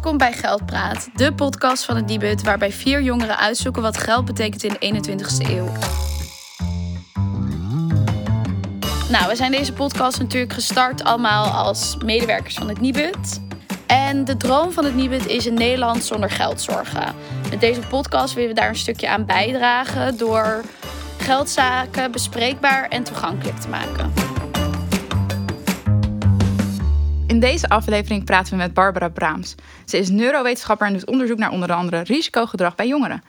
Welkom bij Geldpraat, de podcast van het Nibud waarbij vier jongeren uitzoeken wat geld betekent in de 21ste eeuw. Nou, we zijn deze podcast natuurlijk gestart allemaal als medewerkers van het Nibud. En de droom van het Nibud is een Nederland zonder geldzorgen. Met deze podcast willen we daar een stukje aan bijdragen door geldzaken bespreekbaar en toegankelijk te maken. In deze aflevering praten we met Barbara Braams. Ze is neurowetenschapper en doet onderzoek naar onder andere risicogedrag bij jongeren.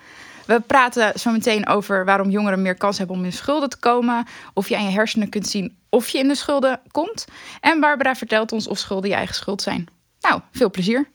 We praten zo meteen over waarom jongeren meer kans hebben om in schulden te komen. Of je aan je hersenen kunt zien of je in de schulden komt. En Barbara vertelt ons of schulden je eigen schuld zijn. Nou, veel plezier.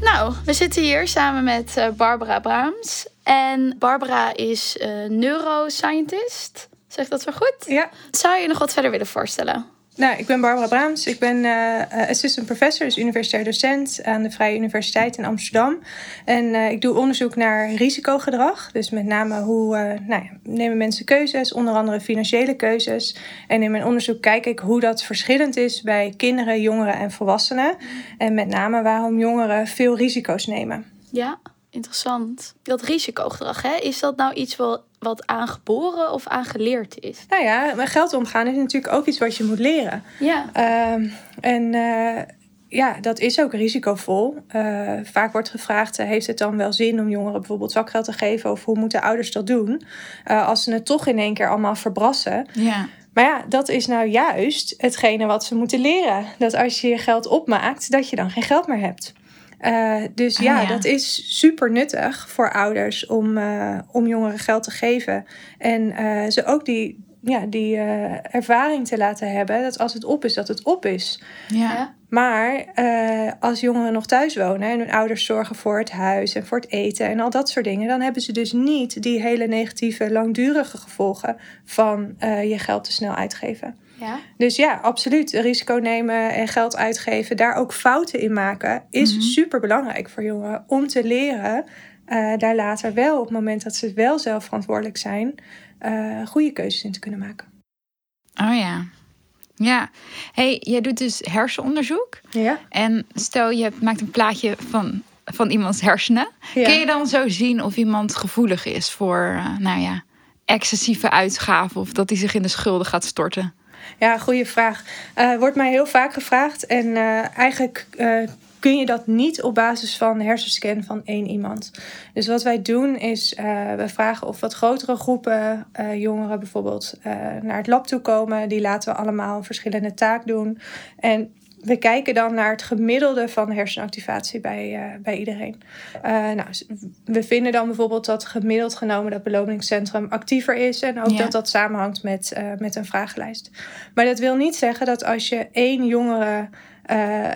Nou, we zitten hier samen met eh, Barbara Braams. En Barbara is uh, neuroscientist. Zeg ik dat zo goed? Ja. Zou je nog wat verder willen voorstellen? Nou, ik ben Barbara Braams. Ik ben uh, assistant professor, dus universitair docent aan de Vrije Universiteit in Amsterdam. En uh, ik doe onderzoek naar risicogedrag. Dus met name hoe uh, nou ja, nemen mensen keuzes, onder andere financiële keuzes. En in mijn onderzoek kijk ik hoe dat verschillend is bij kinderen, jongeren en volwassenen. En met name waarom jongeren veel risico's nemen. Ja, interessant. Dat risicogedrag, hè? is dat nou iets wat wat aangeboren of aangeleerd is? Nou ja, met geld omgaan is natuurlijk ook iets wat je moet leren. Ja. Uh, en uh, ja, dat is ook risicovol. Uh, vaak wordt gevraagd, heeft het dan wel zin om jongeren bijvoorbeeld zakgeld te geven? Of hoe moeten ouders dat doen? Als ze het toch in één keer allemaal verbrassen. Ja. Maar ja, dat is nou juist hetgene wat ze moeten leren. Dat als je je geld opmaakt, dat je dan geen geld meer hebt. Uh, dus ja, Ah, ja, dat is super nuttig voor ouders om, uh, om jongeren geld te geven. En uh, ze ook die, ja, die ervaring te laten hebben dat als het op is, dat het op is. Ja. Maar als jongeren nog thuis wonen en hun ouders zorgen voor het huis en voor het eten en al dat soort dingen, dan hebben ze dus niet die hele negatieve, langdurige gevolgen van je geld te snel uitgeven. Ja. Dus ja, absoluut. Risico nemen en geld uitgeven, daar ook fouten in maken, is mm -hmm. super belangrijk voor jongeren. Om te leren uh, daar later wel, op het moment dat ze wel zelf verantwoordelijk zijn, uh, goede keuzes in te kunnen maken. Oh ja. Ja. hey, jij doet dus hersenonderzoek. Ja. En stel je maakt een plaatje van, van iemands hersenen. Ja. Kun je dan zo zien of iemand gevoelig is voor, uh, nou ja, excessieve uitgaven of dat hij zich in de schulden gaat storten? Ja, goede vraag. Uh, wordt mij heel vaak gevraagd. En uh, eigenlijk uh, kun je dat niet op basis van hersenscan van één iemand. Dus wat wij doen is, we vragen of wat grotere groepen jongeren bijvoorbeeld naar het lab toe komen. Die laten we allemaal een verschillende taak doen. En we kijken dan naar het gemiddelde van hersenactivatie bij, uh, bij iedereen. Uh, nou, we vinden dan bijvoorbeeld dat gemiddeld genomen dat beloningscentrum actiever is. En ook ja. dat dat samenhangt met, uh, met een vragenlijst. Maar dat wil niet zeggen dat als je één jongere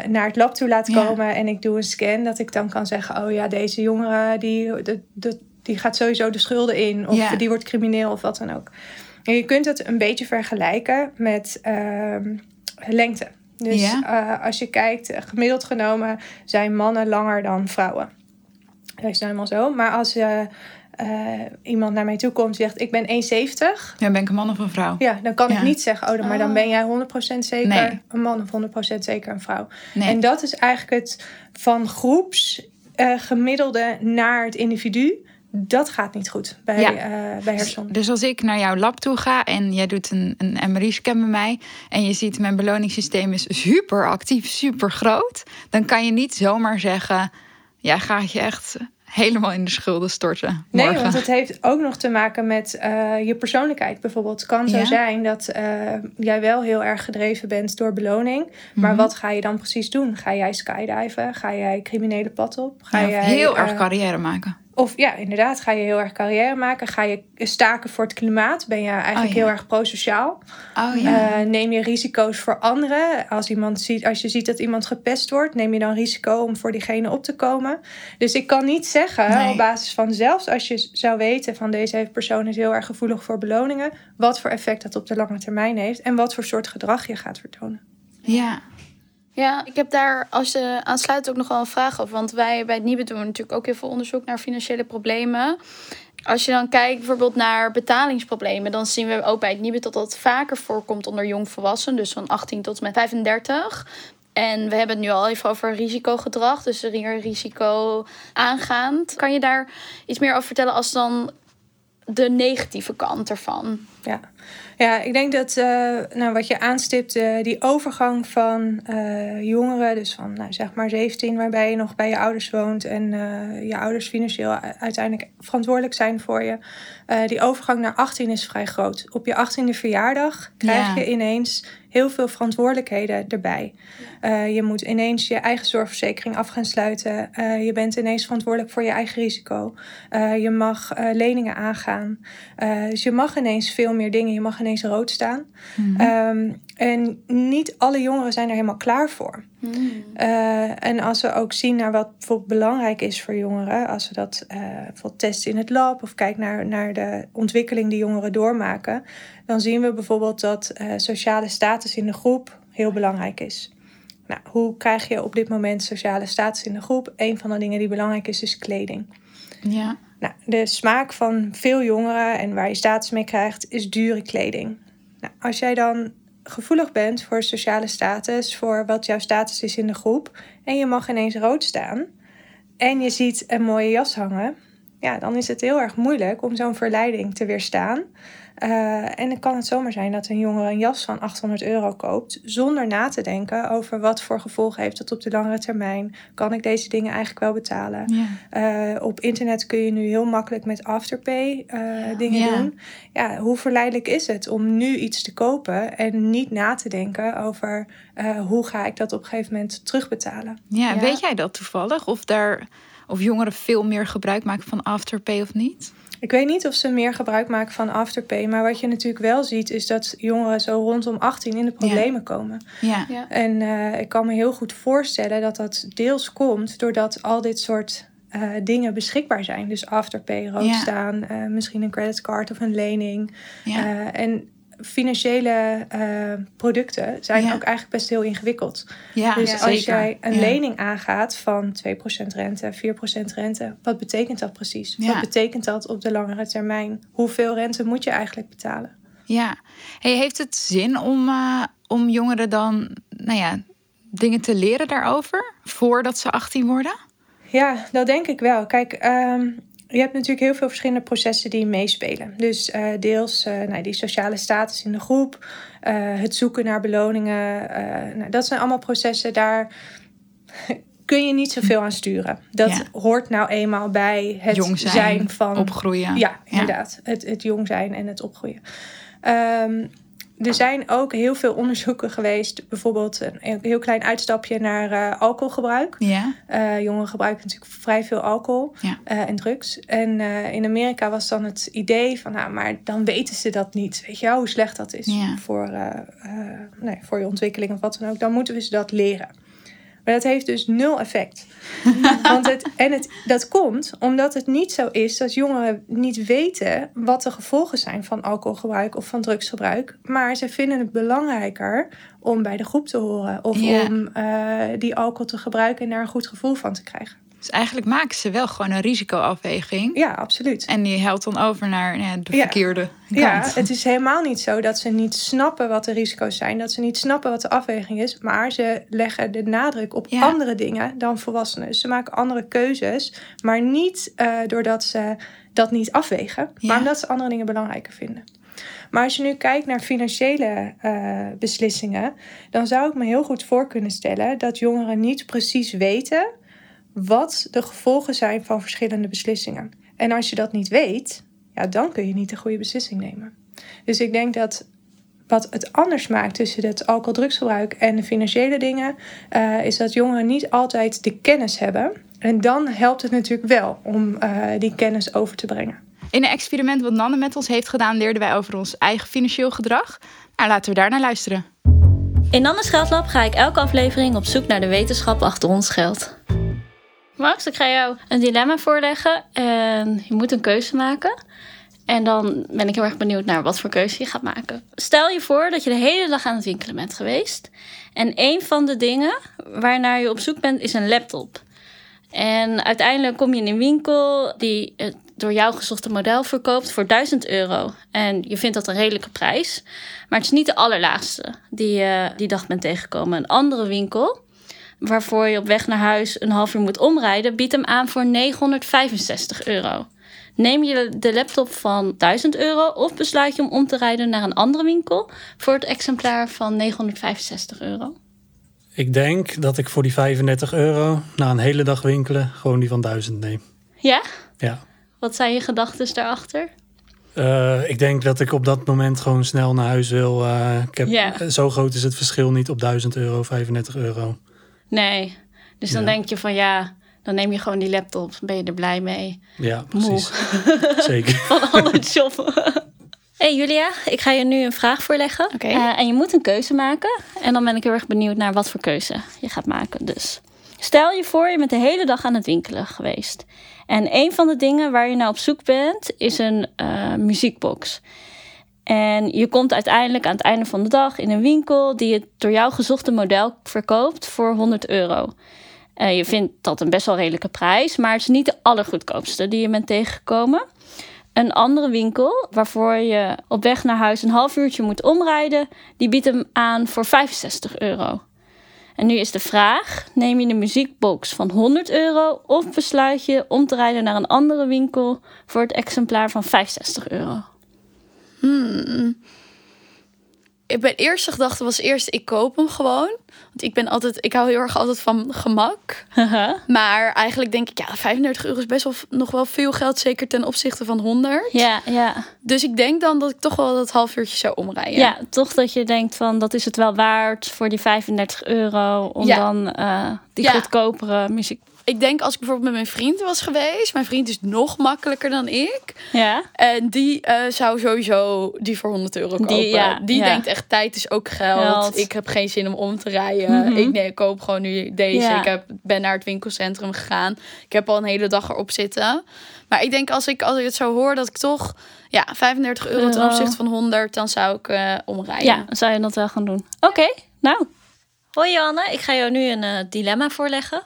naar het lab toe laat komen ja. en ik doe een scan, dat ik dan kan zeggen: oh ja, deze jongere die, de, de, die gaat sowieso de schulden in. Of ja. die wordt crimineel of wat dan ook. En je kunt het een beetje vergelijken met lengte. Dus ja. uh, als je kijkt, gemiddeld genomen zijn mannen langer dan vrouwen. Dat is nou helemaal zo. Maar als uh, uh, iemand naar mij toe komt en zegt: Ik ben 1,70. Ja, ben ik een man of een vrouw? Ja, dan kan ja. ik niet zeggen: Oh, maar dan ben jij 100% zeker nee. een man of 100% zeker een vrouw. Nee. En dat is eigenlijk het van groeps gemiddelde naar het individu dat gaat niet goed bij, ja. uh, bij. Dus, dus als ik naar jouw lab toe ga en jij doet een, een MRI-scan bij mij en je ziet mijn beloningssysteem is super actief, super groot, dan kan je niet zomaar zeggen, ja, gaat je echt helemaal in de schulden storten. Morgen. Nee, want het heeft ook nog te maken met uh, je persoonlijkheid. Bijvoorbeeld, het kan zo Ja. zijn dat uh, jij wel heel erg gedreven bent door beloning. Maar Mhm. wat ga je dan precies doen? Ga jij skydiven? Ga jij criminele pad op? Ga Ja, jij, heel erg eh, carrière maken. Of ja, inderdaad, ga je heel erg carrière maken? Ga je staken voor het klimaat? Ben je eigenlijk Oh, ja. heel erg prosociaal? Oh ja. Eh, neem je risico's voor anderen? Als, iemand ziet, als je ziet dat iemand gepest wordt, neem je dan risico om voor diegene op te komen? Dus ik kan niet zeggen Nee. op basis van zelfs als je zou weten van deze persoon is heel erg gevoelig voor beloningen, wat voor effect dat op de lange termijn heeft en wat voor soort gedrag je gaat vertonen. ja. Ja, ik heb daar als je aansluit ook nog wel een vraag over. Want wij bij het Nibud doen natuurlijk ook heel veel onderzoek naar financiële problemen. Als je dan kijkt bijvoorbeeld naar betalingsproblemen, dan zien we ook bij het Nibud dat dat vaker voorkomt onder jongvolwassenen, dus van 18 tot en met 35. En we hebben het nu al even over risicogedrag, dus er risico aangaand. Kan je daar iets meer over vertellen als dan de negatieve kant ervan? Ja, ja ik denk dat uh, nou, wat je aanstipt, uh, die overgang van uh, jongeren, dus van nou, zeg maar 17, waarbij je nog bij je ouders woont en je ouders financieel uiteindelijk verantwoordelijk zijn voor je. die overgang naar 18 is vrij groot. Op je 18e verjaardag krijg ja. je ineens heel veel verantwoordelijkheden erbij. Uh, je moet ineens je eigen zorgverzekering af gaan sluiten. Uh, je bent ineens verantwoordelijk voor je eigen risico. Uh, je mag leningen aangaan. dus je mag ineens veel meer dingen. Je mag ineens rood staan. Mm um, en niet alle jongeren zijn er helemaal klaar voor. Mm. en als we ook zien naar wat bijvoorbeeld belangrijk is voor jongeren, als we dat bijvoorbeeld testen in het lab of kijken naar, naar de ontwikkeling die jongeren doormaken, dan zien we bijvoorbeeld dat sociale status in de groep heel belangrijk is. Nou, hoe krijg je op dit moment sociale status in de groep? Een van de dingen die belangrijk is, is kleding. Ja. Nou, de smaak van veel jongeren en waar je status mee krijgt, is dure kleding. Nou, als jij dan gevoelig bent voor sociale status, voor wat jouw status is in de groep, en je mag ineens rood staan, en je ziet een mooie jas hangen, ja, dan is het heel erg moeilijk om zo'n verleiding te weerstaan. Uh, en dan kan het zomaar zijn dat een jongere een jas van 800 euro koopt, zonder na te denken over wat voor gevolgen heeft dat op de langere termijn. Kan ik deze dingen eigenlijk wel betalen? Ja. Uh, op internet kun je nu heel makkelijk met Afterpay uh, dingen ja. doen. Ja, hoe verleidelijk is het om nu iets te kopen en niet na te denken over hoe ga ik dat op een gegeven moment terugbetalen? Ja, ja, weet jij dat toevallig? Of, daar, of jongeren veel meer gebruik maken van Afterpay of niet? Ik weet niet of ze meer gebruik maken van Afterpay. Maar wat je natuurlijk wel ziet, is dat jongeren zo rondom 18 in de problemen komen. Ja. ja. En uh, ik kan me heel goed voorstellen dat dat deels komt doordat al dit soort uh, dingen beschikbaar zijn. Dus Afterpay, rood staan, uh, misschien een creditcard of een lening. Ja. en financiële uh, producten zijn ook eigenlijk best heel ingewikkeld. Ja, dus als jij een lening aangaat van 2% rente, 4% rente, wat betekent dat precies? Wat betekent dat op de langere termijn? Hoeveel rente moet je eigenlijk betalen? Ja, hey, heeft het zin om, uh, om jongeren dan nou ja, dingen te leren daarover voordat ze 18 worden? Ja, dat denk ik wel. Kijk, um, je hebt natuurlijk heel veel verschillende processen die meespelen. Dus uh, deels uh, nou, die sociale status in de groep, uh, het zoeken naar beloningen. Nou, dat zijn allemaal processen, daar kun je niet zoveel aan sturen. Dat hoort nou eenmaal bij het jong zijn, van... Opgroeien. Ja, inderdaad. Het, het jong zijn en het opgroeien. Um, er zijn ook heel veel onderzoeken geweest, bijvoorbeeld een heel klein uitstapje naar uh, alcoholgebruik. Ja. Uh, jongeren gebruiken natuurlijk vrij veel alcohol uh, en drugs. En in Amerika was dan het idee van, nou, maar dan weten ze dat niet. Weet je wel, hoe slecht dat is voor, nee, voor je ontwikkeling of wat dan ook. Dan moeten we ze dat leren. Maar dat heeft dus nul effect. Want het, en het, dat komt omdat het niet zo is dat jongeren niet weten wat de gevolgen zijn van alcoholgebruik of van drugsgebruik. Maar ze vinden het belangrijker om bij de groep te horen of om uh, die alcohol te gebruiken en daar een goed gevoel van te krijgen. Dus eigenlijk maken ze wel gewoon een risicoafweging. Ja, absoluut. En die helpt dan over naar ja, de verkeerde kant. Ja, het is helemaal niet zo dat ze niet snappen wat de risico's zijn. Dat ze niet snappen wat de afweging is. Maar ze leggen de nadruk op andere dingen dan volwassenen. Ze maken andere keuzes. Maar niet uh, doordat ze dat niet afwegen. Maar omdat ze andere dingen belangrijker vinden. Maar als je nu kijkt naar financiële uh, beslissingen, dan zou ik me heel goed voor kunnen stellen dat jongeren niet precies weten wat de gevolgen zijn van verschillende beslissingen. En als je dat niet weet, ja, dan kun je niet de goede beslissing nemen. Dus ik denk dat wat het anders maakt tussen het alcohol-drugsgebruik en de financiële dingen, uh, is dat jongeren niet altijd de kennis hebben. En dan helpt het natuurlijk wel om uh, die kennis over te brengen. In een experiment wat Nanne met ons heeft gedaan, leerden wij over ons eigen financieel gedrag. Nou, laten we daar naar luisteren. In Nanne's Geldlab ga ik elke aflevering op zoek naar de wetenschap achter ons geld. Max, ik ga jou een dilemma voorleggen en je moet een keuze maken. En dan ben ik heel erg benieuwd naar wat voor keuze je gaat maken. Stel je voor dat je de hele dag aan het winkelen bent geweest. En een van de dingen waarnaar je op zoek bent is een laptop. En uiteindelijk kom je in een winkel die door jou gezochte model verkoopt voor 1000 euro. En je vindt dat een redelijke prijs. Maar het is niet de allerlaagste die je die dag bent tegengekomen. Een andere winkel, waarvoor je op weg naar huis een half uur moet omrijden, biedt hem aan voor 965 euro. Neem je de laptop van 1000 euro of besluit je om om te rijden naar een andere winkel voor het exemplaar van 965 euro? Ik denk dat ik voor die 35 euro na een hele dag winkelen gewoon die van 1000 neem. Ja? Ja. Wat zijn je gedachten daarachter? Uh, ik denk dat ik op dat moment gewoon snel naar huis wil. Uh, ik heb. Zo groot is het verschil niet op 1000 euro, 35 euro. Nee. Dus dan Ja. denk je van ja, dan neem je gewoon die laptop. Ben je er blij mee? Ja, Moe. precies. Zeker. Van al het shoppen. Hey Julia, ik ga je nu een vraag voorleggen. Oké. Eh, en je moet een keuze maken. En dan ben ik heel erg benieuwd naar wat voor keuze je gaat maken. Dus stel je voor, je bent de hele dag aan het winkelen geweest. En een van de dingen waar je naar op zoek bent, is een eh, muziekbox. En je komt uiteindelijk aan het einde van de dag in een winkel die het door jou gezochte model verkoopt voor 100 euro. Eh, je vindt dat een best wel redelijke prijs, maar het is niet de allergoedkoopste die je bent tegengekomen. Een andere winkel, waarvoor je op weg naar huis een half uurtje moet omrijden, die biedt hem aan voor 65 euro. En nu is de vraag: neem je de muziekbox van 100 euro of besluit je om te rijden naar een andere winkel voor het exemplaar van 65 euro? Ik Mijn eerste gedachte was eerst, ik koop hem gewoon. Want ik ben altijd, ik hou heel erg altijd van gemak. Maar eigenlijk denk ik, ja, 35 euro is best wel nog wel veel geld. Zeker ten opzichte van 100. ja, ja. Dus ik denk dan dat ik toch wel dat half uurtje zou omrijden. Ja, toch dat je denkt van dat is het wel waard voor die 35 euro om Ja. dan eh, die Ja. goedkopere muziek. Ik denk als ik bijvoorbeeld met mijn vriend was geweest. Mijn vriend is nog makkelijker dan ik. Ja, En die eh, zou sowieso die voor 100 euro kopen. Die, ja, die ja. denkt echt, tijd is ook geld. Geld. Ik heb geen zin om om te rijden. Mhm. Ik nee, ik koop gewoon nu deze. Ja. Ik heb, ben naar het winkelcentrum gegaan. Ik heb al een hele dag erop zitten. Maar ik denk als ik, als ik het zo hoor, dat ik toch... Ja, 35 euro ten opzichte van 100, dan zou ik eh, omrijden. ja, dan zou je dat wel gaan doen. Oké, nou. Hoi Johanne, ik ga jou nu een eh, dilemma voorleggen.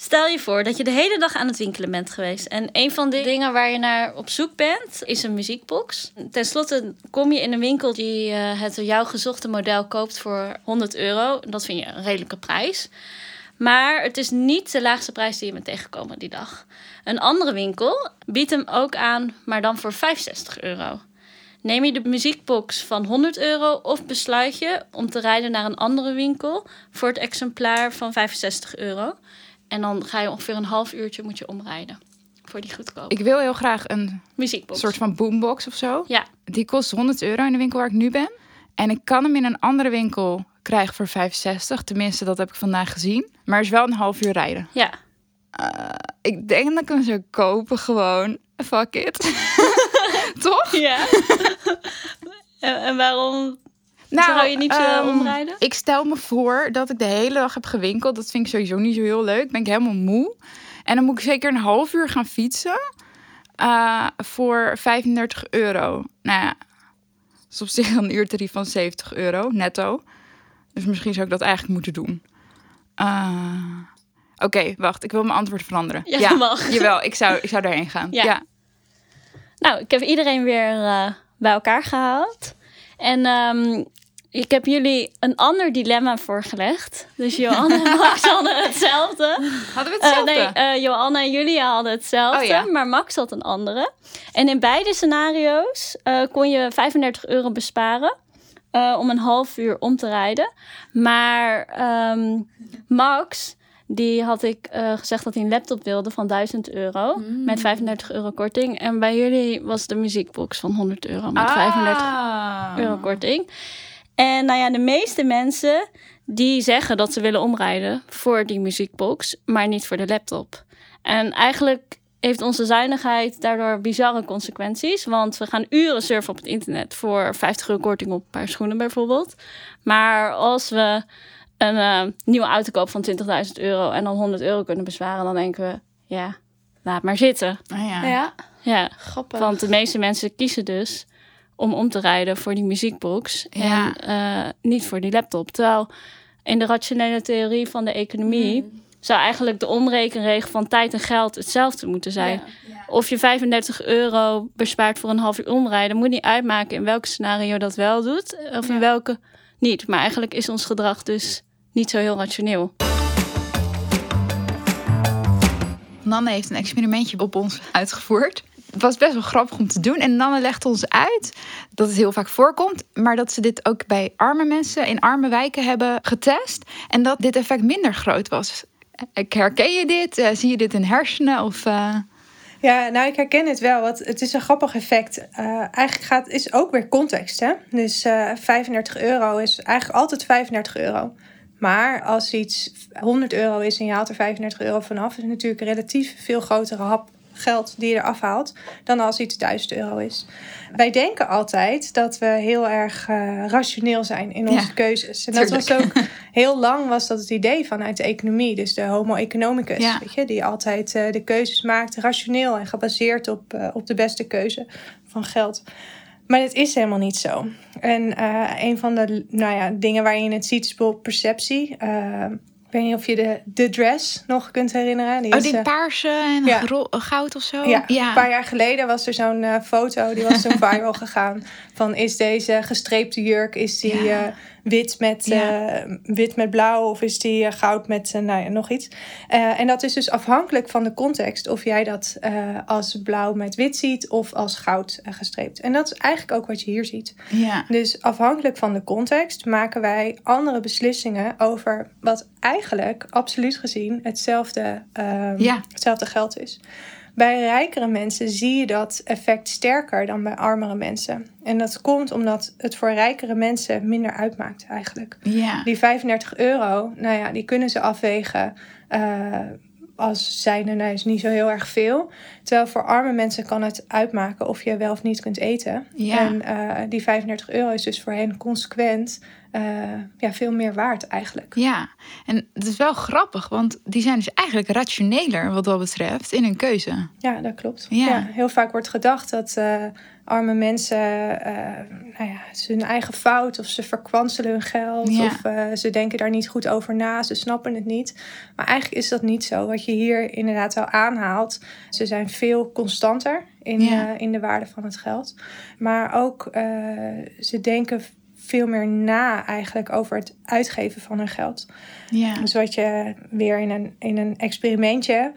Stel je voor dat je de hele dag aan het winkelen bent geweest. En een van de dingen waar je naar op zoek bent, is een muziekbox. Ten slotte kom je in een winkel die eh, het door jou gezochte model koopt voor 100 euro. Dat vind je een redelijke prijs. Maar het is niet de laagste prijs die je bent tegengekomen die dag. Een andere winkel biedt hem ook aan, maar dan voor 65 euro. Neem je de muziekbox van 100 euro of besluit je om te rijden naar een andere winkel voor het exemplaar van 65 euro. En dan ga je ongeveer een half uurtje moet je omrijden voor die goedkope Ik wil heel graag een muziekbox. soort van boombox of zo. Ja, Die kost 100 euro in de winkel waar ik nu ben. En ik kan hem in een andere winkel krijgen voor 65. Tenminste, dat heb ik vandaag gezien. Maar is wel een half uur rijden. ja. Ik denk dat ik hem zou kopen gewoon. Fuck it. Toch? ja. en, en waarom zou je niet eh, ehm, omrijden? Ik stel me voor dat ik de hele dag heb gewinkeld. Dat vind ik sowieso niet zo heel leuk. Ben ik helemaal moe. En dan moet ik zeker een half uur gaan fietsen. eh, voor 35 euro. Nou ja, dat is op zich een uurtarief van 70 euro netto. Dus misschien zou ik dat eigenlijk moeten doen. Eh, Oké, wacht. Ik wil mijn antwoord veranderen. Ja, mag. Jawel, ik zou, ik zou daarheen gaan. Ja. Ja. Nou, ik heb iedereen weer bij elkaar gehaald. En ehm, ik heb jullie een ander dilemma voorgelegd. Dus Johanna en Max hadden hetzelfde. Hadden we Eh, hetzelfde? nee, eh, Johanna en Julia hadden hetzelfde, Oh, ja. maar Max had een andere. En in beide scenario's eh, kon je 35 euro besparen om een half uur om te rijden. Maar ehm, Max, die had ik gezegd dat hij een laptop wilde van 1000 euro met 35 euro korting. En bij jullie was de muziekbox van 100 euro met 35 Ah. euro korting. En nou ja, de meeste mensen die zeggen dat ze willen omrijden voor die muziekbox, maar niet voor de laptop. En eigenlijk heeft onze zuinigheid daardoor bizarre consequenties. Want we gaan uren surfen op het internet voor 50 euro korting op een paar schoenen bijvoorbeeld. Maar als we een eh, nieuwe auto kopen van 20.000 euro en dan 100 euro kunnen bezwaren, dan denken we, ja, laat maar zitten. Ah, ja. Ja, Ja, grappig. want de meeste mensen kiezen dus om om te rijden voor die muziekbox Ja. en eh, niet voor die laptop. Terwijl in de rationele theorie van de economie zou eigenlijk de omrekenregel van tijd en geld hetzelfde moeten zijn. Of je 35 euro bespaart voor een half uur omrijden, moet niet uitmaken in welk scenario dat wel doet of in welke niet. Maar eigenlijk is ons gedrag dus niet zo heel rationeel. Nanne heeft een experimentje op ons uitgevoerd. Was best wel grappig om te doen. En Nanne legt ons uit dat het heel vaak voorkomt, maar dat ze dit ook bij arme mensen in arme wijken hebben getest. En dat dit effect minder groot was. Herken je dit? Eh, zie je dit in hersenen? Of, uh... Ja, nou, ik herken het wel. Want het is een grappig effect. Uh, eigenlijk gaat, is ook weer context. Hè? Dus 35 euro is eigenlijk altijd 35 euro. Maar als iets 100 euro is en je haalt er 35 euro vanaf, is natuurlijk een relatief veel grotere hap geld die je eraf haalt dan als iets 1000 euro is. Wij denken altijd dat we heel erg uh, rationeel zijn in onze keuzes. En dat was ook heel lang was dat het idee vanuit de economie, dus de homo economicus, ja. weet je, die altijd uh, de keuzes maakt rationeel en gebaseerd op, uh, op de beste keuze van geld. Maar het is helemaal niet zo. En een van de nou ja, dingen waar je het ziet is bijvoorbeeld perceptie. Ik weet niet of je de, de dress nog kunt herinneren. Die oh, die paarse en ja. goud of zo? Ja, ja, een paar jaar geleden was er zo'n uh, foto, die was toen viral gegaan. Van is deze gestreepte jurk, is die ja wit met, uh, wit met blauw of is die goud met nou ja, nog iets. en dat is dus afhankelijk van de context of jij dat als blauw met wit ziet of als goud gestreept. En dat is eigenlijk ook wat je hier ziet. Ja. Dus afhankelijk van de context maken wij andere beslissingen over wat eigenlijk absoluut gezien hetzelfde, ja. hetzelfde geld is. Bij rijkere mensen zie je dat effect sterker dan bij armere mensen. En dat komt omdat het voor rijkere mensen minder uitmaakt eigenlijk. Ja. Die 35 euro, nou ja, die kunnen ze afwegen uh, als zijnde, nou is niet zo heel erg veel. Terwijl voor arme mensen kan het uitmaken of je wel of niet kunt eten. Ja. En uh, die 35 euro is dus voor hen consequent uh, ja, veel meer waard eigenlijk. Ja, en het is wel grappig, want die zijn dus eigenlijk rationeler wat dat betreft in hun keuze. Ja, dat klopt. Ja. ja heel vaak wordt gedacht dat uh, arme mensen, uh, nou ja, het is hun eigen fout of ze verkwanselen hun geld Ja. of ze denken daar niet goed over na, ze snappen het niet. Maar eigenlijk is dat niet zo. Wat je hier inderdaad wel aanhaalt, ze zijn veel constanter in, Ja. in de waarde van het geld. Maar ook ze denken veel meer na eigenlijk over het uitgeven van hun geld. Ja. Dus wat je weer in een, in een experimentje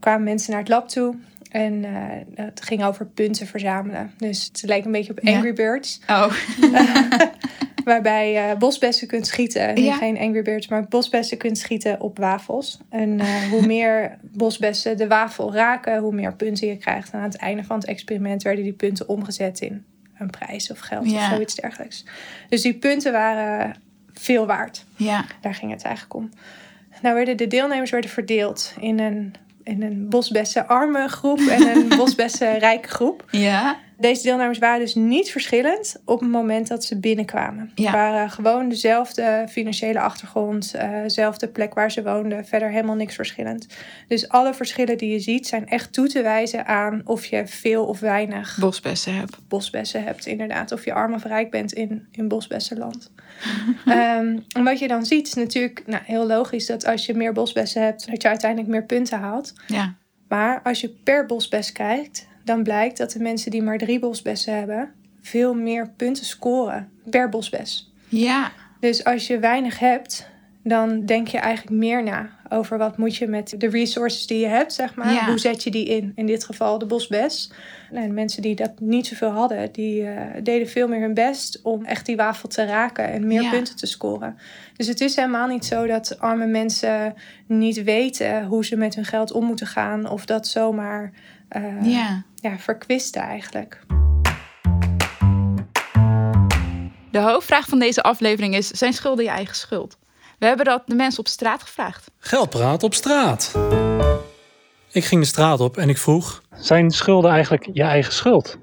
kwamen mensen naar het lab toe. En uh, het ging over punten verzamelen. Dus het leek een beetje op Ja. Angry Birds. Oh, Waarbij je bosbessen kunt schieten. Niet Ja. Geen Angry Birds, maar bosbessen kunt schieten op wafels. En eh, hoe meer bosbessen de wafel raken, hoe meer punten je krijgt. En aan het einde van het experiment werden die punten omgezet in een prijs of geld Ja. of zoiets dergelijks. Dus die punten waren veel waard. ja. Daar ging het eigenlijk om. Nou werden de deelnemers werden verdeeld in een, in een bosbessen arme groep en een bosbessen rijke groep. Ja. Deze deelnemers waren dus niet verschillend op het moment dat ze binnenkwamen. Ja. Het waren gewoon dezelfde financiële achtergrond, eh, dezelfde plek waar ze woonden, verder helemaal niks verschillend. Dus alle verschillen die je ziet zijn echt toe te wijzen aan of je veel of weinig Bosbessen heb. bosbessen hebt, inderdaad. Of je arm of rijk bent in, in bosbessenland. Ehm, en wat je dan ziet is natuurlijk nou, heel logisch dat als je meer bosbessen hebt, dat je uiteindelijk meer punten haalt. Ja. Maar als je per bosbes kijkt, dan blijkt dat de mensen die maar drie bosbessen hebben, veel meer punten scoren per bosbes. Ja. Dus als je weinig hebt, dan denk je eigenlijk meer na over wat moet je met de resources die je hebt, zeg maar. Ja. Hoe zet je die in? In dit geval de bosbes. En mensen die dat niet zoveel hadden, die eh, deden veel meer hun best om echt die wafel te raken en meer Ja. punten te scoren. Dus het is helemaal niet zo dat arme mensen niet weten hoe ze met hun geld om moeten gaan of dat zomaar eh, Ja. Ja, verkwisten eigenlijk. De hoofdvraag van deze aflevering is: zijn schulden je eigen schuld? We hebben dat de mensen op straat gevraagd. Geldpraat op straat. Ik ging de straat op en ik vroeg: Zijn schulden eigenlijk je eigen schuld?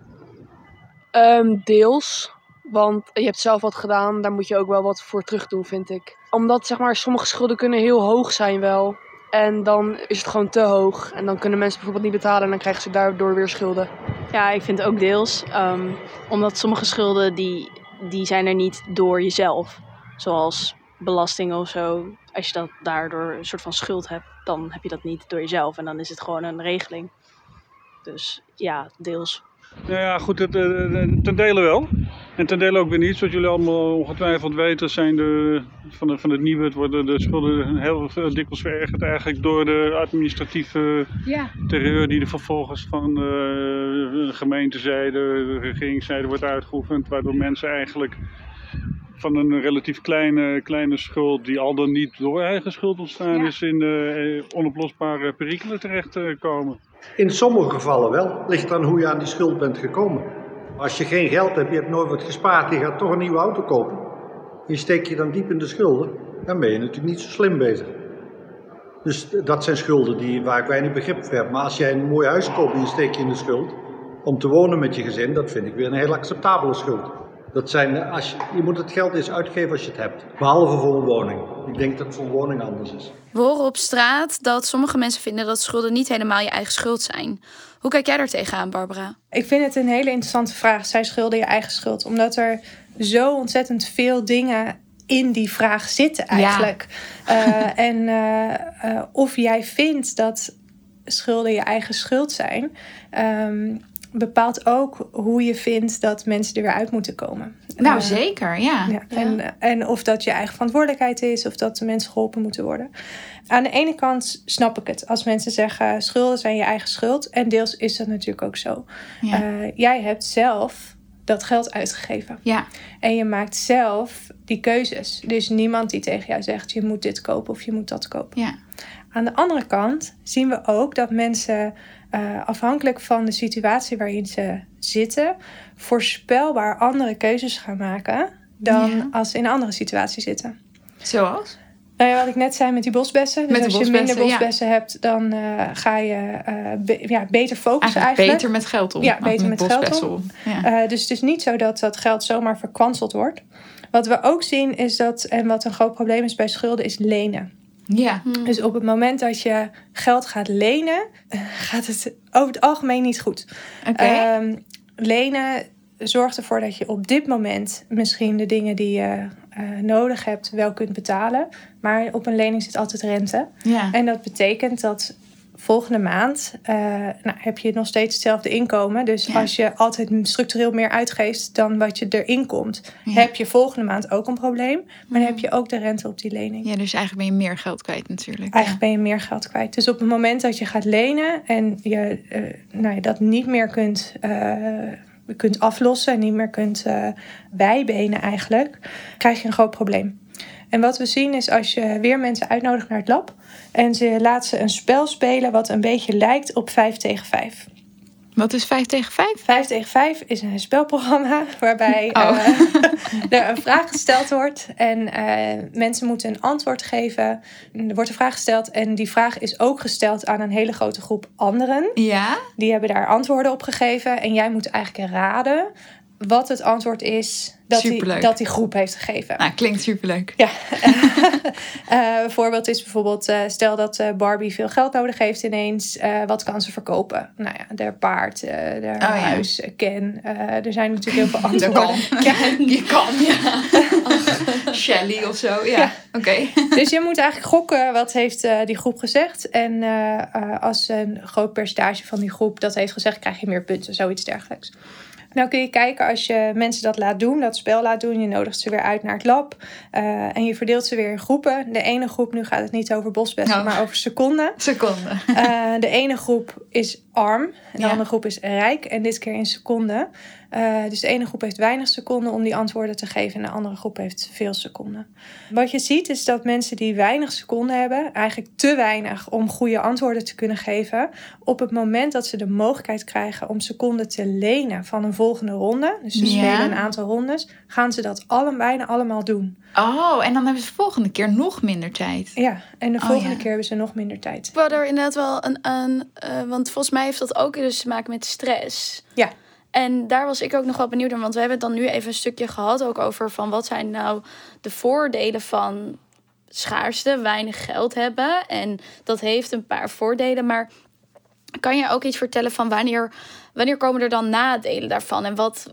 Ehm, deels. Want je hebt zelf wat gedaan, daar moet je ook wel wat voor terug doen, vind ik. Omdat zeg maar, sommige schulden kunnen heel hoog zijn wel. En dan is het gewoon te hoog. En dan kunnen mensen bijvoorbeeld niet betalen en dan krijgen ze daardoor weer schulden. Ja, ik vind het ook deels. ehm, omdat sommige schulden die, die zijn er niet door jezelf. Zoals belastingen of zo, als je dat daardoor een soort van schuld hebt, dan heb je dat niet door jezelf en dan is het gewoon een regeling. Dus ja, deels. Nou ja, goed, het, eh, ten dele wel. En ten dele ook weer niet. Zoals jullie allemaal ongetwijfeld weten, zijn de, van, de, van het nieuwe worden de schulden heel dikwijls verergerd eigenlijk door de administratieve Ja. terreur die er vervolgens van eh, de gemeentezijde, de regeringszijde wordt uitgeoefend. Waardoor mensen eigenlijk van een relatief kleine, kleine schuld, die al dan niet door eigen schuld ontstaan Ja. is, in eh, onoplosbare perikelen terechtkomen. In sommige gevallen wel. Ligt aan hoe je aan die schuld bent gekomen. Als je geen geld hebt, je hebt nooit wat gespaard, je gaat toch een nieuwe auto kopen. Je steek je dan diep in de schulden, dan ben je natuurlijk niet zo slim bezig. Dus dat zijn schulden die, waar ik weinig begrip voor heb. Maar als jij een mooi huis koopt en je steekt je in de schuld, om te wonen met je gezin, dat vind ik weer een heel acceptabele schuld. Dat zijn, als je, je moet het geld eens uitgeven als je het hebt. Behalve voor een woning. Ik denk dat voor woning anders is. We horen op straat dat sommige mensen vinden dat schulden niet helemaal je eigen schuld zijn. Hoe kijk jij daar tegenaan, Barbara? Ik vind het een hele interessante vraag. Zijn schulden je eigen schuld? Omdat er zo ontzettend veel dingen in die vraag zitten eigenlijk. Eh, en eh, eh, of jij vindt dat schulden je eigen schuld zijn, ehm, bepaalt ook hoe je vindt dat mensen er weer uit moeten komen. Nou, Eh, zeker, ja. ja, en, en of dat je eigen verantwoordelijkheid is, of dat de mensen geholpen moeten worden. Aan de ene kant snap ik het. Als mensen zeggen schulden zijn je eigen schuld. En deels is dat natuurlijk ook zo. Ja. Eh, jij hebt zelf dat geld uitgegeven. Ja. En je maakt zelf die keuzes. Is niemand die tegen jou zegt je moet dit kopen of je moet dat kopen. Ja. Aan de andere kant zien we ook dat mensen eh, afhankelijk van de situatie waarin ze zitten, voorspelbaar andere keuzes gaan maken dan Ja. als ze in een andere situatie zitten. Zoals? Nou ja, wat ik net zei met die bosbessen. Dus Met als je bosbessen, minder ja. bosbessen hebt, dan eh, ga je eh, be- ja, beter focussen Eigenlijk, eigenlijk. beter met geld om. Ja, beter met geld om. Ja. Eh, dus het is niet zo dat dat geld zomaar verkwanseld wordt. Wat we ook zien is dat, en wat een groot probleem is bij schulden, is lenen. Ja. Dus op het moment dat je geld gaat lenen, eh, gaat het over het algemeen niet goed. Ehm, lenen zorgt ervoor dat je op dit moment misschien de dingen die je eh, nodig hebt wel kunt betalen. Maar op een lening zit altijd rente. ja. En dat betekent dat volgende maand eh, nou, heb je nog steeds hetzelfde inkomen. Dus Ja. als je altijd structureel meer uitgeeft dan wat je erin komt, Ja. heb je volgende maand ook een probleem. Maar dan heb je ook de rente op die lening. ja, dus eigenlijk ben je meer geld kwijt natuurlijk. Eigenlijk ben je meer geld kwijt. Dus op het moment dat je gaat lenen en je eh, nou ja, dat niet meer kunt, eh, kunt aflossen en niet meer kunt bijbenen eigenlijk, krijg je een groot probleem. En wat we zien is als je weer mensen uitnodigt naar het lab en ze laat ze een spel spelen wat een beetje lijkt op 5 tegen 5. Wat is 5 tegen 5? 5 tegen 5 is een spelprogramma waarbij Oh. eh, er een vraag gesteld wordt en eh, mensen moeten een antwoord geven. Er wordt een vraag gesteld en die vraag is ook gesteld aan een hele grote groep anderen. Ja. Die hebben daar antwoorden op gegeven en jij moet eigenlijk raden wat het antwoord is dat die, dat die groep heeft gegeven. Nou, klinkt superleuk. Ja, Eh, een voorbeeld is bijvoorbeeld, eh, stel dat eh, Barbie veel geld nodig heeft ineens. wat kan ze verkopen? Nou ja, haar paard, haar ja. huis, eh, Ken. Er zijn natuurlijk heel veel antwoorden. kan. Je kan, ja. Shelly of zo, ja. Ja. Oké. Dus je moet eigenlijk gokken wat heeft die groep gezegd. En als een groot percentage van die groep dat heeft gezegd, krijg je meer punten, zoiets dergelijks. Nou kun je kijken als je mensen dat laat doen, dat spel laat doen. Je nodigt ze weer uit naar het lab. eh, en je verdeelt ze weer in groepen. De ene groep, nu gaat het niet over bosbessen, Oh. maar over seconden. Seconde. Eh, de ene groep is arm en de Ja. andere groep is rijk. En dit keer in seconden. Eh, dus de ene groep heeft weinig seconden om die antwoorden te geven. En de andere groep heeft veel seconden. Wat je ziet is dat mensen die weinig seconden hebben... eigenlijk te weinig om goede antwoorden te kunnen geven... op het moment dat ze de mogelijkheid krijgen om seconden te lenen van een volgende ronde... dus ze Ja. spelen een aantal rondes... gaan ze dat alle, bijna allemaal doen. Oh, en dan hebben ze de volgende keer nog minder tijd. Ja, en de Oh, volgende ja. keer hebben ze nog minder tijd. Ik wou er inderdaad wel een... een eh, want volgens mij heeft dat ook dus te maken met stress. Ja. En daar was ik ook nog wel benieuwd naar. Want we hebben het dan nu even een stukje gehad ook over van wat zijn nou de voordelen van schaarste, weinig geld hebben. En dat heeft een paar voordelen. Maar kan je ook iets vertellen van wanneer, wanneer komen er dan nadelen daarvan? En wat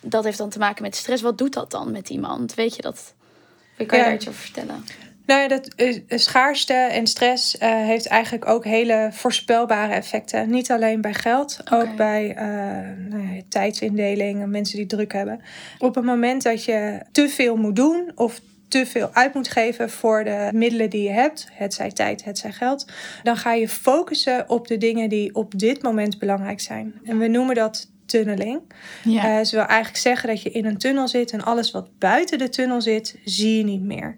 dat heeft dan te maken met stress. Wat doet dat dan met iemand? Weet je dat? Kan je Ja. daar iets over vertellen? Nou ja, dat, eh, schaarste en stress eh, heeft eigenlijk ook hele voorspelbare effecten. Niet alleen bij geld, ook bij nou ja, tijdsindeling en mensen die druk hebben. Op het moment dat je te veel moet doen of te veel uit moet geven voor de middelen die je hebt, het zij tijd, het zij geld, dan ga je focussen op de dingen die op dit moment belangrijk zijn. En we noemen dat tunneling. Ja. Ze wil eigenlijk zeggen dat je in een tunnel zit en alles wat buiten de tunnel zit, zie je niet meer.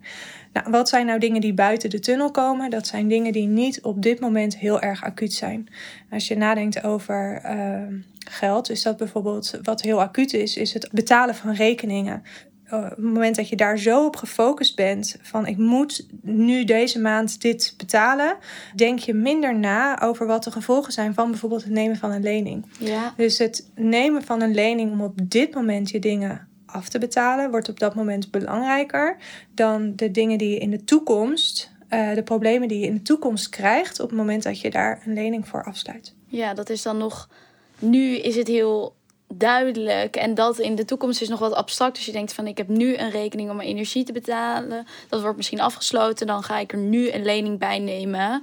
Nou, wat zijn nou dingen die buiten de tunnel komen? Dat zijn dingen die niet op dit moment heel erg acuut zijn. Als je nadenkt over ehm, geld, is dat bijvoorbeeld wat heel acuut is, is het betalen van rekeningen. Eh, Op het moment dat je daar zo op gefocust bent van ik moet nu deze maand dit betalen, denk je minder na over wat de gevolgen zijn van bijvoorbeeld het nemen van een lening. Ja. Dus het nemen van een lening om op dit moment je dingen af te betalen, wordt op dat moment belangrijker dan de dingen die je in de toekomst, eh, de problemen die je in de toekomst krijgt op het moment dat je daar een lening voor afsluit. Ja, dat is dan nog. Nu is het heel duidelijk. En dat in de toekomst is nog wat abstract. Dus je denkt van ik heb nu een rekening om mijn energie te betalen. Dat wordt misschien afgesloten. Dan ga ik er nu een lening bij nemen.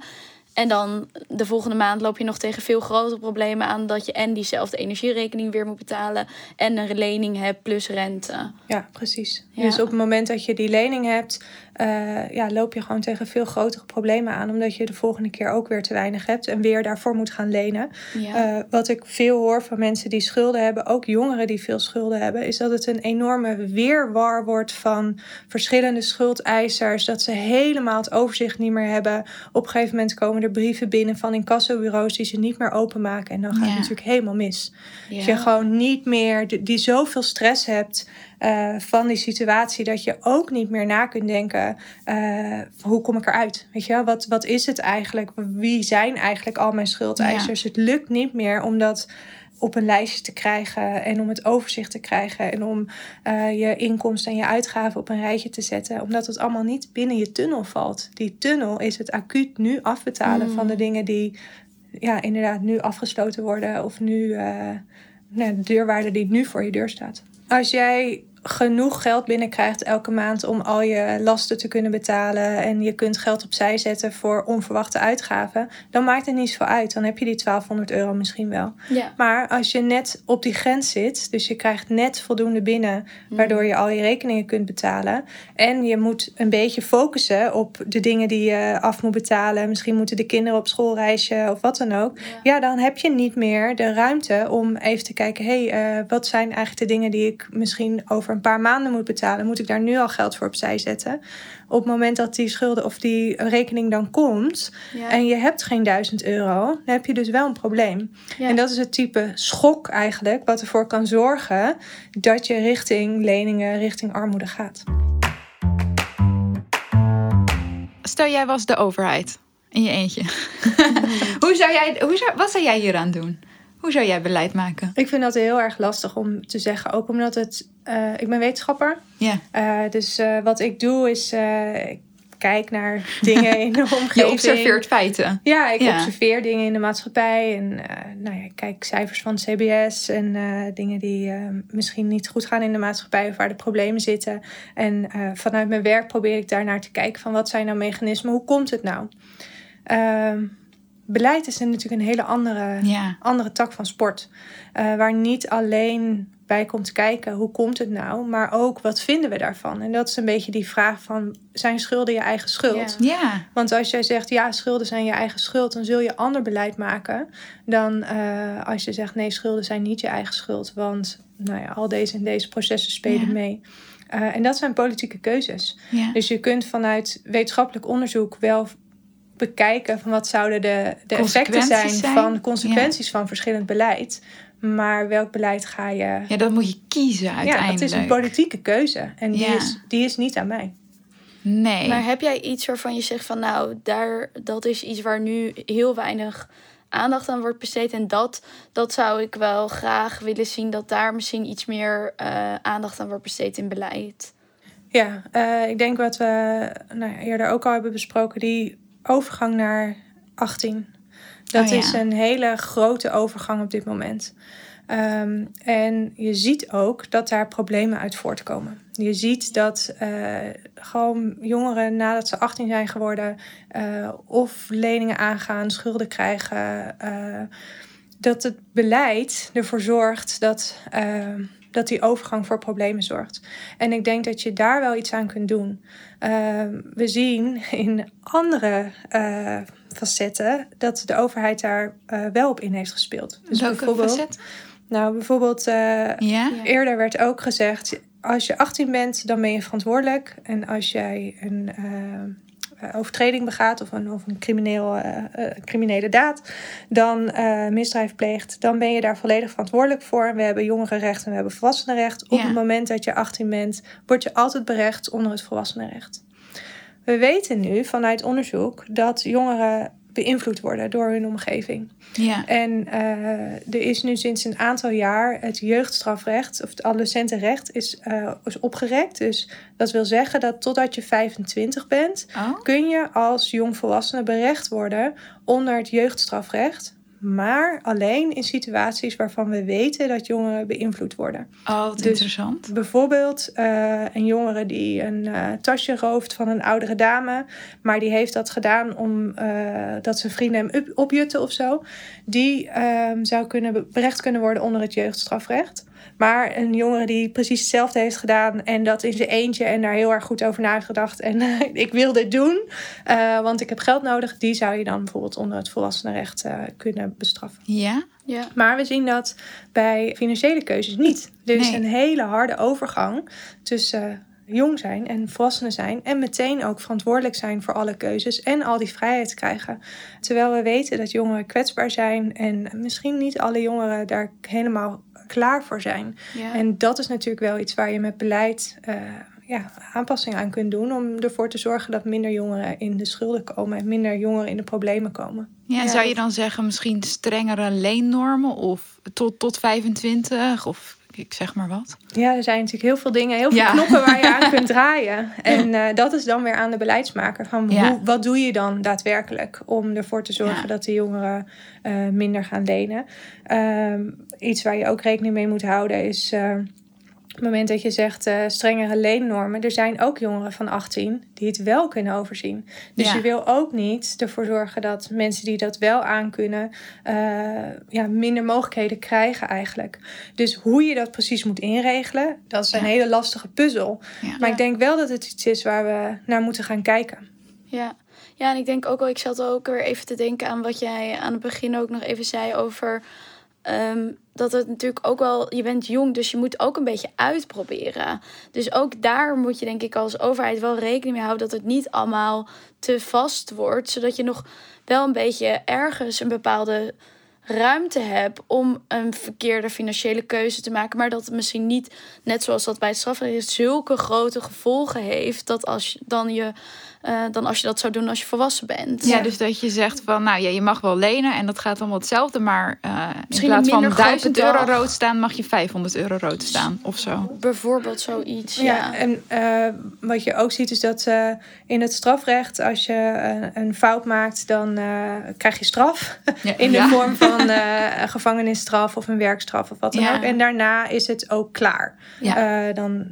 En dan de volgende maand loop je nog tegen veel grotere problemen aan. Dat je en diezelfde energierekening weer moet betalen. En een lening hebt plus rente. Ja, precies. Ja. Dus op het moment dat je die lening hebt, eh, ja, loop je gewoon tegen veel grotere problemen aan. Omdat je de volgende keer ook weer te weinig hebt en weer daarvoor moet gaan lenen. Ja. Eh, wat ik veel hoor van mensen die schulden hebben, ook jongeren die veel schulden hebben, is dat het een enorme weerwar wordt van verschillende schuldeisers. Dat ze helemaal het overzicht niet meer hebben. Op een gegeven moment komen er brieven binnen van incassobureaus die ze niet meer openmaken. En dan gaat Ja. het natuurlijk helemaal mis. ja. Dat je gewoon niet meer, die zoveel stress hebt eh, van die situatie, dat je ook niet meer na kunt denken: eh, hoe kom ik eruit? Weet je wel, wat, wat is het eigenlijk? Wie zijn eigenlijk al mijn schuldeisers? Het lukt niet meer om dat op een lijstje te krijgen en om het overzicht te krijgen en om eh, je inkomsten en je uitgaven op een rijtje te zetten, omdat het allemaal niet binnen je tunnel valt. Die tunnel is het acuut nu afbetalen van de dingen die ja, inderdaad nu afgesloten worden of nu nou, de deurwaarde die nu voor je deur staat. Als jij genoeg geld binnenkrijgt elke maand om al je lasten te kunnen betalen en je kunt geld opzij zetten voor onverwachte uitgaven, dan maakt het niet zoveel uit. Dan heb je die 1200 euro misschien wel. ja. Maar als je net op die grens zit, dus je krijgt net voldoende binnen, waardoor je al je rekeningen kunt betalen. En je moet een beetje focussen op de dingen die je af moet betalen. Misschien moeten de kinderen op schoolreisje of wat dan ook. Ja, dan heb je niet meer de ruimte om even te kijken: hé, hey, eh, wat zijn eigenlijk de dingen die ik misschien over een paar maanden moet betalen? Moet ik daar nu al geld voor opzij zetten? Op het moment dat die schulden of die rekening dan komt Ja. en je hebt geen 1000 euro, dan heb je dus wel een probleem. Ja. En dat is het type schok eigenlijk, wat ervoor kan zorgen dat je richting leningen, richting armoede gaat. Stel jij was de overheid in je eentje. hoe zou jij, hoe zou, wat zou jij hieraan doen? Hoe zou jij beleid maken? Ik vind dat heel erg lastig om te zeggen, ook omdat het. eh, ik ben wetenschapper. Ja. Eh, dus eh, wat ik doe is. ik kijk naar dingen in de omgeving. Je observeert feiten. Ja, ik Ja. observeer dingen in de maatschappij. En nou ja, ik kijk cijfers van CBS en dingen die misschien niet goed gaan in de maatschappij of waar de problemen zitten. En vanuit mijn werk probeer ik daarnaar te kijken van wat zijn nou mechanismen, hoe komt het nou? Ehm, beleid is natuurlijk een hele andere, Ja. andere tak van sport. eh, waar niet alleen bij komt kijken hoe komt het nou, maar ook wat vinden we daarvan? En dat is een beetje die vraag van zijn schulden je eigen schuld? Ja. Ja. Want als jij zegt ja, schulden zijn je eigen schuld, dan zul je ander beleid maken dan eh, als je zegt nee, schulden zijn niet je eigen schuld. Want nou ja, al deze en deze processen spelen Ja. mee. Eh, en dat zijn politieke keuzes. ja. Dus je kunt vanuit wetenschappelijk onderzoek wel bekijken van wat zouden de, de effecten zijn, Consequenties zijn. van consequenties van verschillend beleid. Maar welk beleid ga je. ja, dat moet je kiezen Ja, uiteindelijk. het is een politieke keuze. En die, Ja. is, die is niet aan mij. Nee. Maar heb jij iets waarvan je zegt van nou, daar, dat is iets waar nu heel weinig aandacht aan wordt besteed. En dat, dat zou ik wel graag willen zien dat daar misschien iets meer eh, aandacht aan wordt besteed in beleid. Ja, eh, ik denk wat we nou ja, eerder ook al hebben besproken, die overgang naar 18. Dat Oh ja. is een hele grote overgang op dit moment. Ehm, en je ziet ook dat daar problemen uit voortkomen. Je ziet dat uh, gewoon jongeren nadat ze 18 zijn geworden, uh, of leningen aangaan, schulden krijgen, uh, dat het beleid ervoor zorgt dat, dat die overgang voor problemen zorgt. En ik denk dat je daar wel iets aan kunt doen. we zien in andere facetten dat de overheid daar wel op in heeft gespeeld. Dus Welke bijvoorbeeld, facet? Nou, bijvoorbeeld, ja? eerder werd ook gezegd: als je 18 bent, dan ben je verantwoordelijk. En als jij een overtreding begaat of een, of een crimineel, uh, criminele daad, dan misdrijf pleegt, dan ben je daar volledig verantwoordelijk voor. We hebben jongerenrecht en we hebben volwassenenrecht. Op het moment dat je 18 bent, word je altijd berecht onder het volwassenenrecht. We weten nu vanuit onderzoek dat jongeren beïnvloed worden door hun omgeving. Ja. En uh, er is nu sinds een aantal jaar het jeugdstrafrecht, of het adolescentenrecht, is, uh, is opgerekt. Dus dat wil zeggen dat totdat je 25 bent, oh. kun je als jongvolwassene berecht worden onder het jeugdstrafrecht maar alleen in situaties waarvan we weten dat jongeren beïnvloed worden. Oh, dus interessant. Bijvoorbeeld uh, een jongere die een uh, tasje rooft van een oudere dame, maar die heeft dat gedaan omdat uh, dat zijn vrienden hem opjutten of zo. Die ehm, zou kunnen berecht kunnen worden onder het jeugdstrafrecht. Maar een jongere die precies hetzelfde heeft gedaan en dat in zijn eentje en daar heel erg goed over na heeft gedacht en ik wil dit doen, uh, want ik heb geld nodig, die zou je dan bijvoorbeeld onder het volwassenenrecht uh, kunnen bestraffen. Ja. Ja. Maar we zien dat bij financiële keuzes niet. Er is een hele harde overgang tussen jong zijn en volwassenen zijn. En meteen ook verantwoordelijk zijn voor alle keuzes en al die vrijheid krijgen. Terwijl we weten dat jongeren kwetsbaar zijn en misschien niet alle jongeren daar helemaal klaar voor zijn. En dat is natuurlijk wel iets waar je met beleid uh, ja, aanpassingen aan kunt doen om ervoor te zorgen dat minder jongeren in de schulden komen en minder jongeren in de problemen komen. Ja, zou je dan zeggen misschien strengere leennormen of tot, tot 25 of ik zeg maar wat. Ja, er zijn natuurlijk heel veel dingen, heel veel knoppen waar je aan kunt draaien. En uh, dat is dan weer aan de beleidsmaker. Van hoe, wat doe je dan daadwerkelijk om ervoor te zorgen dat de jongeren uh, minder gaan lenen? Uh, iets waar je ook rekening mee moet houden is eh, het moment dat je zegt uh, strengere leennormen, er zijn ook jongeren van 18 die het wel kunnen overzien. Dus je wil ook niet ervoor zorgen dat mensen die dat wel aankunnen, uh, ja, minder mogelijkheden krijgen eigenlijk. Dus hoe je dat precies moet inregelen, dat is een hele lastige puzzel. Maar ik denk wel dat het iets is waar we naar moeten gaan kijken. Ja. Ja, en ik denk ook wel, ik zat ook weer even te denken aan wat jij aan het begin ook nog even zei over Ehm, dat het natuurlijk ook wel, je bent jong, dus je moet ook een beetje uitproberen. Dus ook daar moet je denk ik als overheid wel rekening mee houden dat het niet allemaal te vast wordt, zodat je nog wel een beetje ergens een bepaalde ruimte hebt om een verkeerde financiële keuze te maken, maar dat het misschien niet, net zoals dat bij het strafrecht zulke grote gevolgen heeft dat als je dan je uh, dan als je dat zou doen als je volwassen bent. Ja, dus dat je zegt van, nou ja, je mag wel lenen en dat gaat allemaal hetzelfde, maar uh, in plaats van 1000 euro rood staan, mag je 500 euro rood staan of zo. Bijvoorbeeld zoiets. Ja, ja. en uh, wat je ook ziet is dat in het strafrecht, als je een fout maakt, dan krijg je straf ja. in de vorm van een gevangenisstraf of een werkstraf of wat dan ook. En daarna is het ook klaar. dan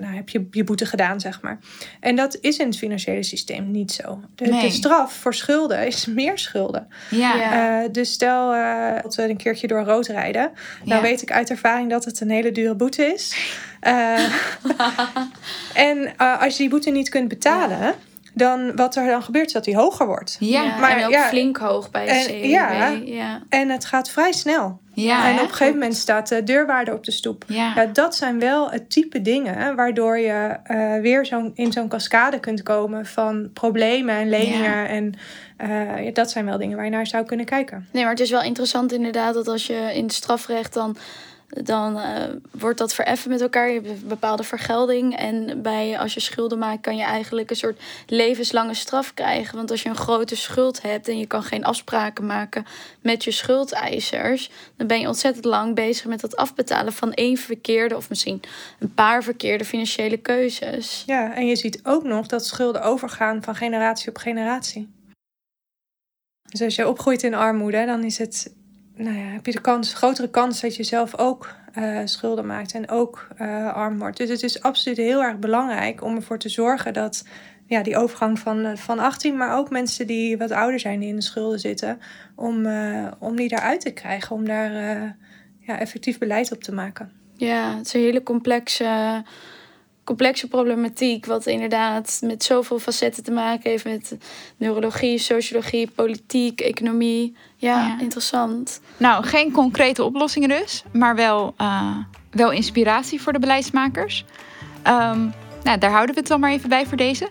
nou, heb je je boete gedaan, zeg maar. En dat is in het financiële systeem systeem niet zo. De, de, straf voor schulden is meer schulden. Ja. Uh, dus stel uh, dat we een keertje door rood rijden. Nou weet ik uit ervaring dat het een hele dure boete is. Uh, en als je die boete niet kunt betalen dan wat er dan gebeurt is dat die hoger wordt. Ja, maar en ook ja, flink hoog bij de CNV. Ja, ja, en het gaat vrij snel. Ja, en op een gegeven moment staat de deurwaarde op de stoep. Ja. dat zijn wel het type dingen waardoor je uh, weer zo in zo'n cascade kunt komen van problemen en leningen. En uh, dat zijn wel dingen waar je naar zou kunnen kijken. Nee, maar het is wel interessant inderdaad dat als je in het strafrecht dan dan uh, wordt dat vereffen met elkaar. Je hebt een bepaalde vergelding. En bij, als je schulden maakt, kan je eigenlijk een soort levenslange straf krijgen. Want als je een grote schuld hebt en je kan geen afspraken maken met je schuldeisers, dan ben je ontzettend lang bezig met het afbetalen van één verkeerde of misschien een paar verkeerde financiële keuzes. Ja, en je ziet ook nog dat schulden overgaan van generatie op generatie. Dus als je opgroeit in armoede, dan is het nou ja, heb je de kans, grotere kans dat je zelf ook uh, schulden maakt en ook uh, arm wordt. Dus het is absoluut heel erg belangrijk om ervoor te zorgen dat ja, die overgang van, van 18, maar ook mensen die wat ouder zijn die in de schulden zitten, om, om die daaruit te krijgen, om daar ja, effectief beleid op te maken. Ja, het is een hele complexe complexe problematiek, wat inderdaad met zoveel facetten te maken heeft met neurologie, sociologie, politiek, economie. Ja, interessant. Nou, geen concrete oplossingen dus, maar wel, uh, wel inspiratie voor de beleidsmakers. Um, nou, daar houden we het dan maar even bij voor deze.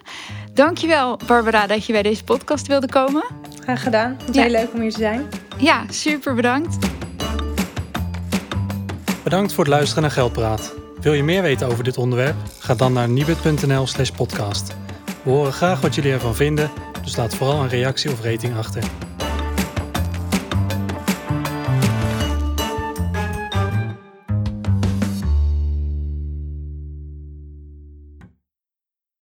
Dankjewel, Barbara, dat je bij deze podcast wilde komen. Graag gedaan. Het is ja. heel leuk om hier te zijn. Ja, super bedankt. Bedankt voor het luisteren naar Geldpraat. Wil je meer weten over dit onderwerp? Ga dan naar nibud.nl slash podcast. We horen graag wat jullie ervan vinden, dus laat vooral een reactie of rating achter.